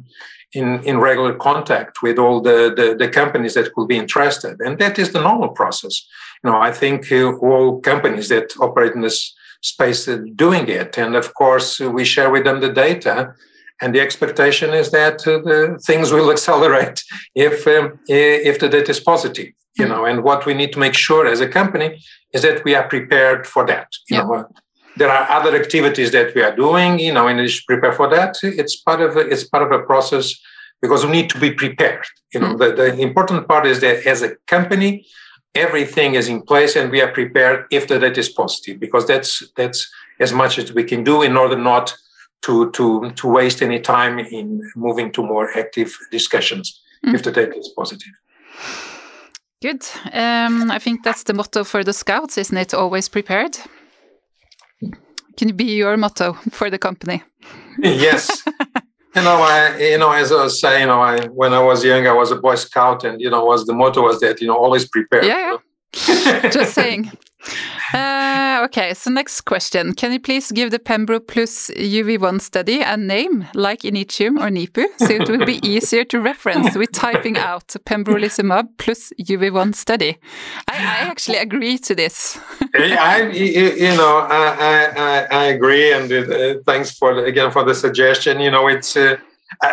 in, in regular contact with all the, the, the, companies that could be interested. And that is the normal process. You know, I think uh, all companies that operate in this space doing it. And of course, we share with them the data. And the expectation is that uh, the things will accelerate if um, if the data is positive, you know. And what we need to make sure as a company is that we are prepared for that. You yeah. know, there are other activities that we are doing, you know, and we should prepare for that. It's part of a, it's part of a process because we need to be prepared. You know, mm-hmm. the, the important part is that as a company, everything is in place and we are prepared if the data is positive because that's that's as much as we can do in order not to to to waste any time in moving to more active discussions mm. if the data is positive. Good. Um, i think that's the motto for the scouts isn't it? Always prepared. Can it be your motto for the company? Yes You know, I, you know, as I was saying, you know, I, when I was young, I was a Boy Scout, and you know, was the motto was that you know, always prepared. Yeah, yeah. Just saying. Uh, okay, so next question. Can you please give the Pembro plus UV1 study a name like Initium or NIPU so it will be easier to reference with typing out pembrolizumab plus UV1 study? I, I actually agree to this. I, you know, I, I, I agree, and uh, thanks for again for the suggestion. You know, it's. Uh,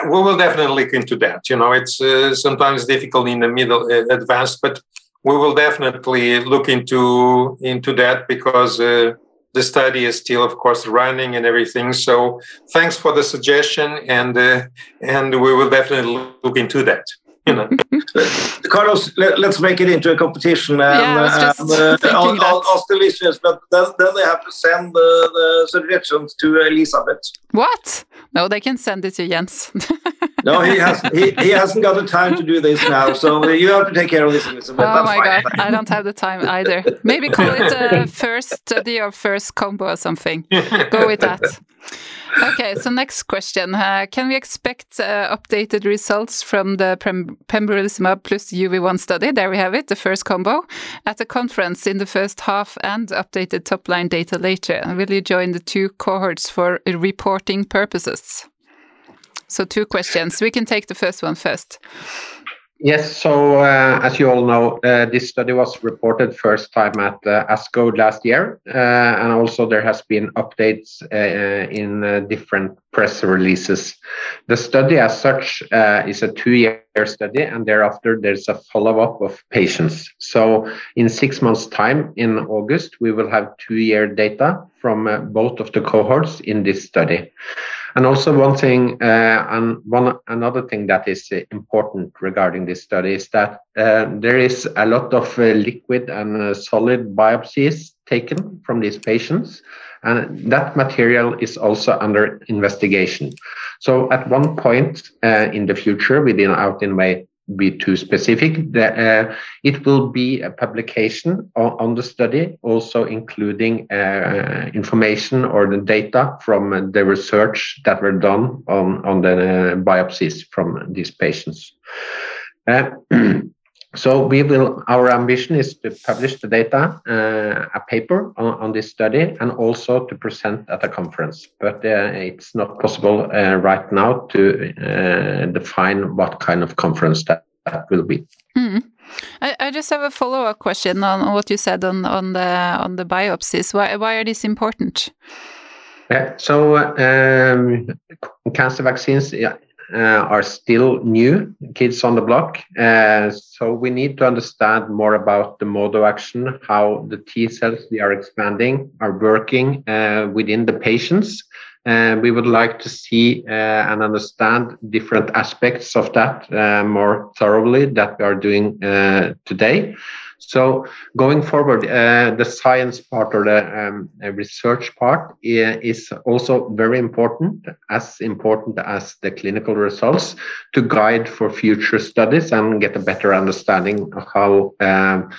we will definitely look into that. You know, it's uh, sometimes difficult in the middle uh, advanced, but we will definitely look into into that because uh, the study is still, of course, running and everything. So thanks for the suggestion, and uh, and we will definitely look into that. You know. Carlos, let, us make it into a competition and, yeah, and uh, I'll, I'll, ask the listeners, but then, then they have to send the, the suggestions to Elisabeth. What? No, they can send it to Jens. no, he has he, he hasn't got the time to do this now, so you have to take care of this. Elizabeth. Oh That's my fine. god, I don't have the time either. Maybe call it a first study or first combo or something. Go with that. Okay, so next question. Uh, can we expect uh, updated results from the Pem pembrolizumab plus UV1 study? There we have it, the first combo, at a conference in the first half and updated top-line data later. Will you join the two cohorts for reporting purposes? So two questions. We can take the first one first. Yes, so uh, as you all know, uh, this study was reported first time at uh, ASCO last year, uh, and also there has been updates uh, in uh, different press releases. The study as such is a two-year study, and thereafter there's a follow-up of patients. So in six months' time, in August, we will have two-year data from both of the cohorts in this study. And also one thing, uh, and one another thing that is important regarding this study is that uh, there is a lot of uh, liquid and uh, solid biopsies taken from these patients, and that material is also under investigation. So at one point uh, in the future, within Outinway be too specific. The, uh, it will be a publication on, on the study, also including uh, information or the data from the research that were done on, on the uh, biopsies from these patients. Uh, so we will. Our ambition is to publish the data, uh, a paper on, on, this study, and also to present at a conference. But uh, it's not possible uh, right now to uh, define what kind of conference that, that will be. Mm. I, I, just have a follow-up question on what you said on, on the on the biopsies. Why why are these important? Yeah, so um, cancer vaccines. Uh, are still new kids on the block. Uh, so we need to understand more about the mode of action, how the T cells we are expanding are working uh, within the patients, Uh, we would like to see uh, and understand different aspects of that uh, more thoroughly that we are doing uh, today. So going forward, uh, the science part or the um, research part is also very important, as important as the clinical results, to guide for future studies and get a better understanding of how um,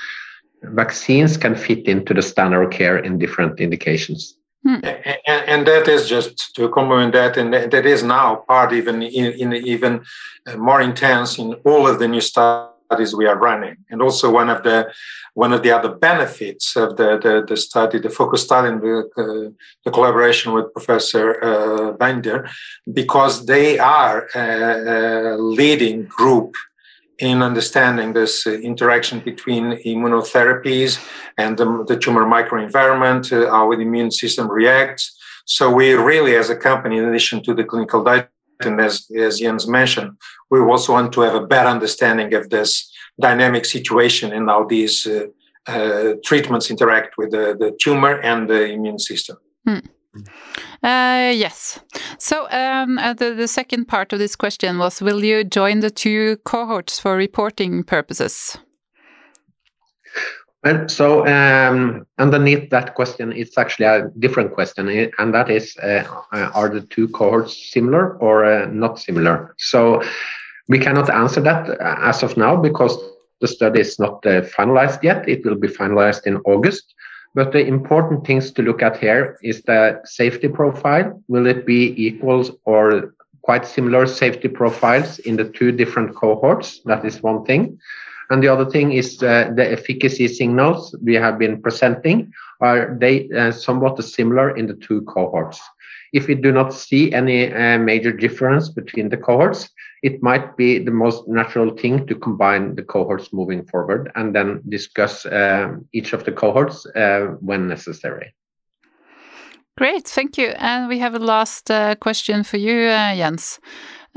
vaccines can fit into the standard of care in different indications. Hmm. And, and, that is just to complement that, and that is now part even in, in even more intense in all of the new stuff studies we are running. And also one of the one of the other benefits of the, the, the study, the focus study, and the, uh, the collaboration with Professor uh, Binder, because they are a, a leading group in understanding this uh, interaction between immunotherapies and the, the tumor microenvironment, uh, how the immune system reacts. So we really, as a company, in addition to the clinical data, and as, as Jens mentioned, we also want to have a better understanding of this dynamic situation and how these uh, uh, treatments interact with the, the, tumor and the immune system. Hmm. Uh, yes. So um, uh, the, the second part of this question was Will you join the two cohorts for reporting purposes? Well, so um, underneath that question, it's actually a different question, and that is, uh, are the two cohorts similar or uh, not similar? So we cannot answer that uh, as of now because the study is not uh, finalized yet. It will be finalized in August. But the important things to look at here is the safety profile. Will it be equals or quite similar safety profiles in the two different cohorts? That is one thing. And the other thing is uh, the efficacy signals we have been presenting. Are they uh, somewhat similar in the two cohorts? If we do not see any uh, major difference between the cohorts, it might be the most natural thing to combine the cohorts moving forward and then discuss uh, each of the cohorts uh, when necessary. Great, thank you. And we have a last uh, question for you, Jens.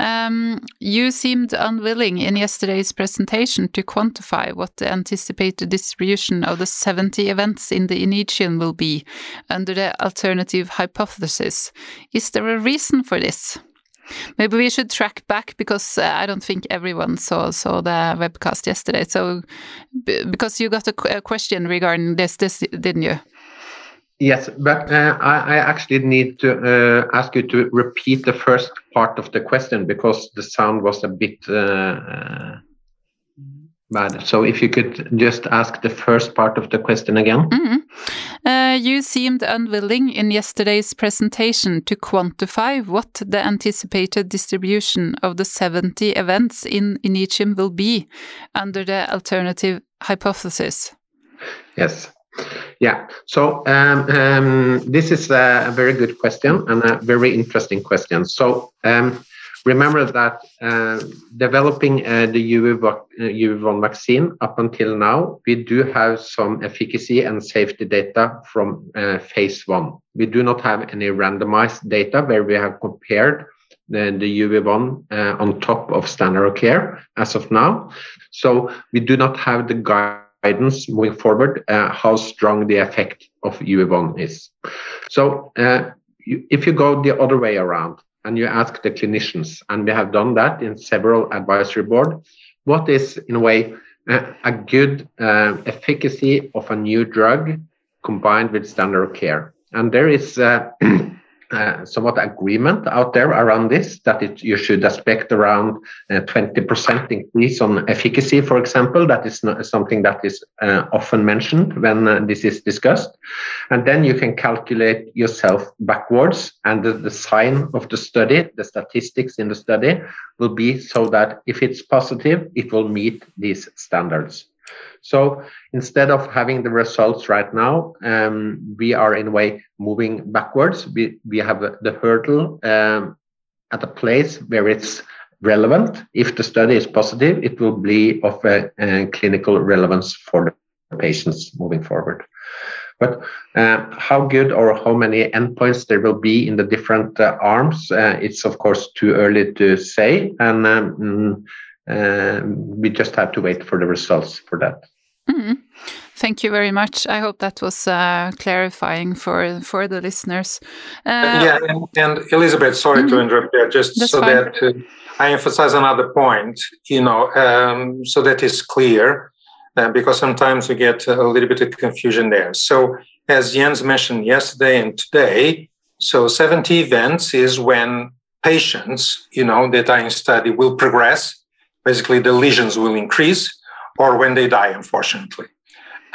Um, you seemed unwilling in yesterday's presentation to quantify what the anticipated distribution of the 70 events in the INITIUM will be under the alternative hypothesis. Is there a reason for this? Maybe we should track back because uh, I don't think everyone saw saw the webcast yesterday. So, because you got a, a question regarding this, this didn't you? Yes, but uh, I, I, actually need to uh, ask you to repeat the first part of the question because the sound was a bit uh, uh bad. So if you could just ask the first part of the question again. Mm -hmm. you seemed unwilling in yesterday's presentation to quantify what the anticipated distribution of the 70 events in INITIUM will be under the alternative hypothesis. Yes. Yeah, so um, um, this is a very good question and a very interesting question. So um, remember that uh, developing uh, the UV1 vaccine up until now, we do have some efficacy and safety data from uh, phase one. We do not have any randomized data where we have compared the, the UV1 uh, on top of standard of care as of now. So we do not have the guide guidance moving forward uh, how strong the effect of UV1 is. So uh, if you go the other way around and you ask the clinicians, and we have done that in several advisory board, what is in a way uh, a good efficacy of a new drug combined with standard of care? And there is somewhat agreement out there around this that it, you should expect around uh, 20% increase on efficacy, for example. That is something that is uh, often mentioned when uh, this is discussed. And then you can calculate yourself backwards, and the design of the study, the statistics in the study, will be so that if it's positive, it will meet these standards. So instead of having the results right now, um, we are in a way moving backwards. We, we have the hurdle um, at a place where it's relevant. If the study is positive, it will be of a, a clinical relevance for the patients moving forward. But uh, how good or how many endpoints there will be in the different uh, arms, uh, it's of course too early to say, and um, mm, uh, we just have to wait for the results for that. Mm. Thank you very much. I hope that was uh, clarifying for for the listeners. Uh, yeah, and, and, Elizabeth, sorry mm -hmm. to mm-hmm. interrupt there, just That's so fine. that uh, I emphasize another point, you know, um, so that is clear, uh, because sometimes we get a little bit of confusion there. So, as Jens mentioned yesterday and today, so 70 events is when patients, you know, that are in study will progress. Basically, the lesions will increase, or when they die, unfortunately.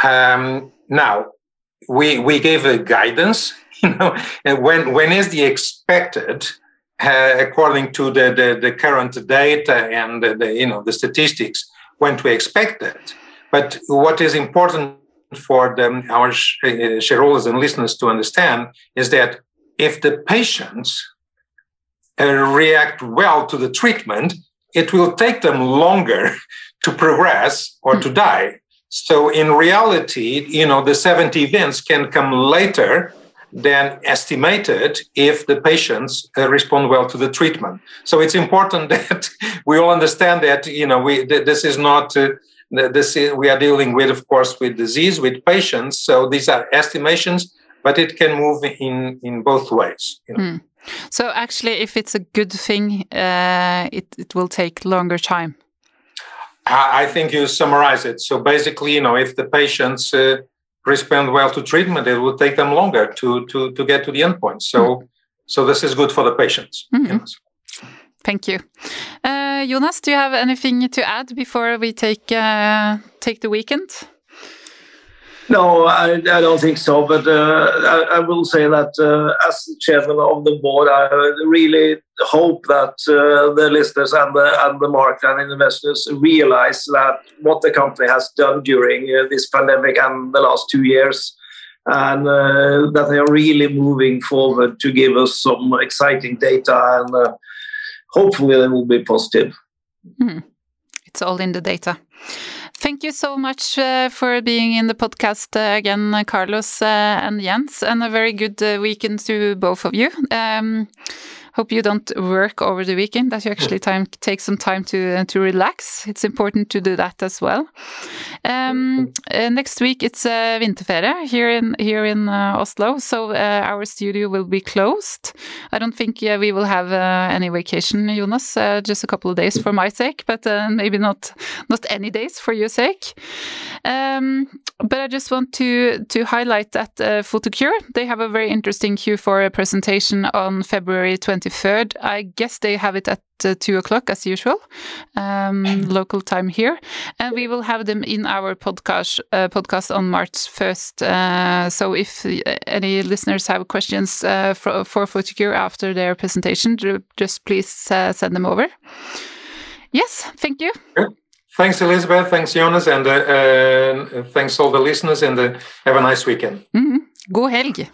Um, now, we we gave a guidance, you know, and when when is the expected uh, according to the, the, the, current data and the, the, you know the statistics when to expect it. But what is important for the, our uh, shareholders and listeners to understand is that if the patients uh, react well to the treatment, it will take them longer to progress or to die. So in reality, you know, the 70 events can come later than estimated if the patients uh, respond well to the treatment. So it's important that we all understand that you know we th- this is not uh, this is, we are dealing with of course with disease with patients. So these are estimations, but it can move in in both ways. You know? mm. So actually, if it's a good thing, uh, it it will take longer time. I think you summarize it. So basically, you know, if the patients uh, respond well to treatment, it will take them longer to to to get to the endpoint. So mm. so this is good for the patients. Mm. Thank you, uh, Jonas. Do you have anything to add before we take uh, take the weekend? No, I, I, don't think so. But uh, I, I, will say that uh, as chairman of the board, I really hope that uh, the listeners and the, and the market and investors realize that what the company has done during uh, this pandemic and the last two years, and uh, that they are really moving forward to give us some exciting data, and uh, hopefully they will be positive. Mm. It's all in the data. Thank you so much uh, for being in the podcast uh, again, Carlos uh, and Jens, and a very good uh, weekend to both of you. Um, hope you don't work over the weekend that you actually time take some time to to relax. It's important to do that as well. Um, uh, next week it's uh, vinterferie here in here in uh, Oslo. So uh, our studio will be closed. I don't think we will have uh, any vacation Jonas uh, just a couple of days for my sake but maybe not not any days for your sake. Um, but I just want to to highlight that uh, Photocure they have a very interesting Q4 presentation on February 23rd. I guess they have it at uh, two o'clock as usual, um, local time here, and we will have them in our podcast uh, podcast on March 1st. Uh, so if any listeners have questions uh, for for Photocure after their presentation, just please uh, send them over. Yes, thank you. Thanks, Elizabeth. Thanks, Jonas. And uh, uh, thanks all the listeners. And uh, have a nice weekend. Mm -hmm. God helg.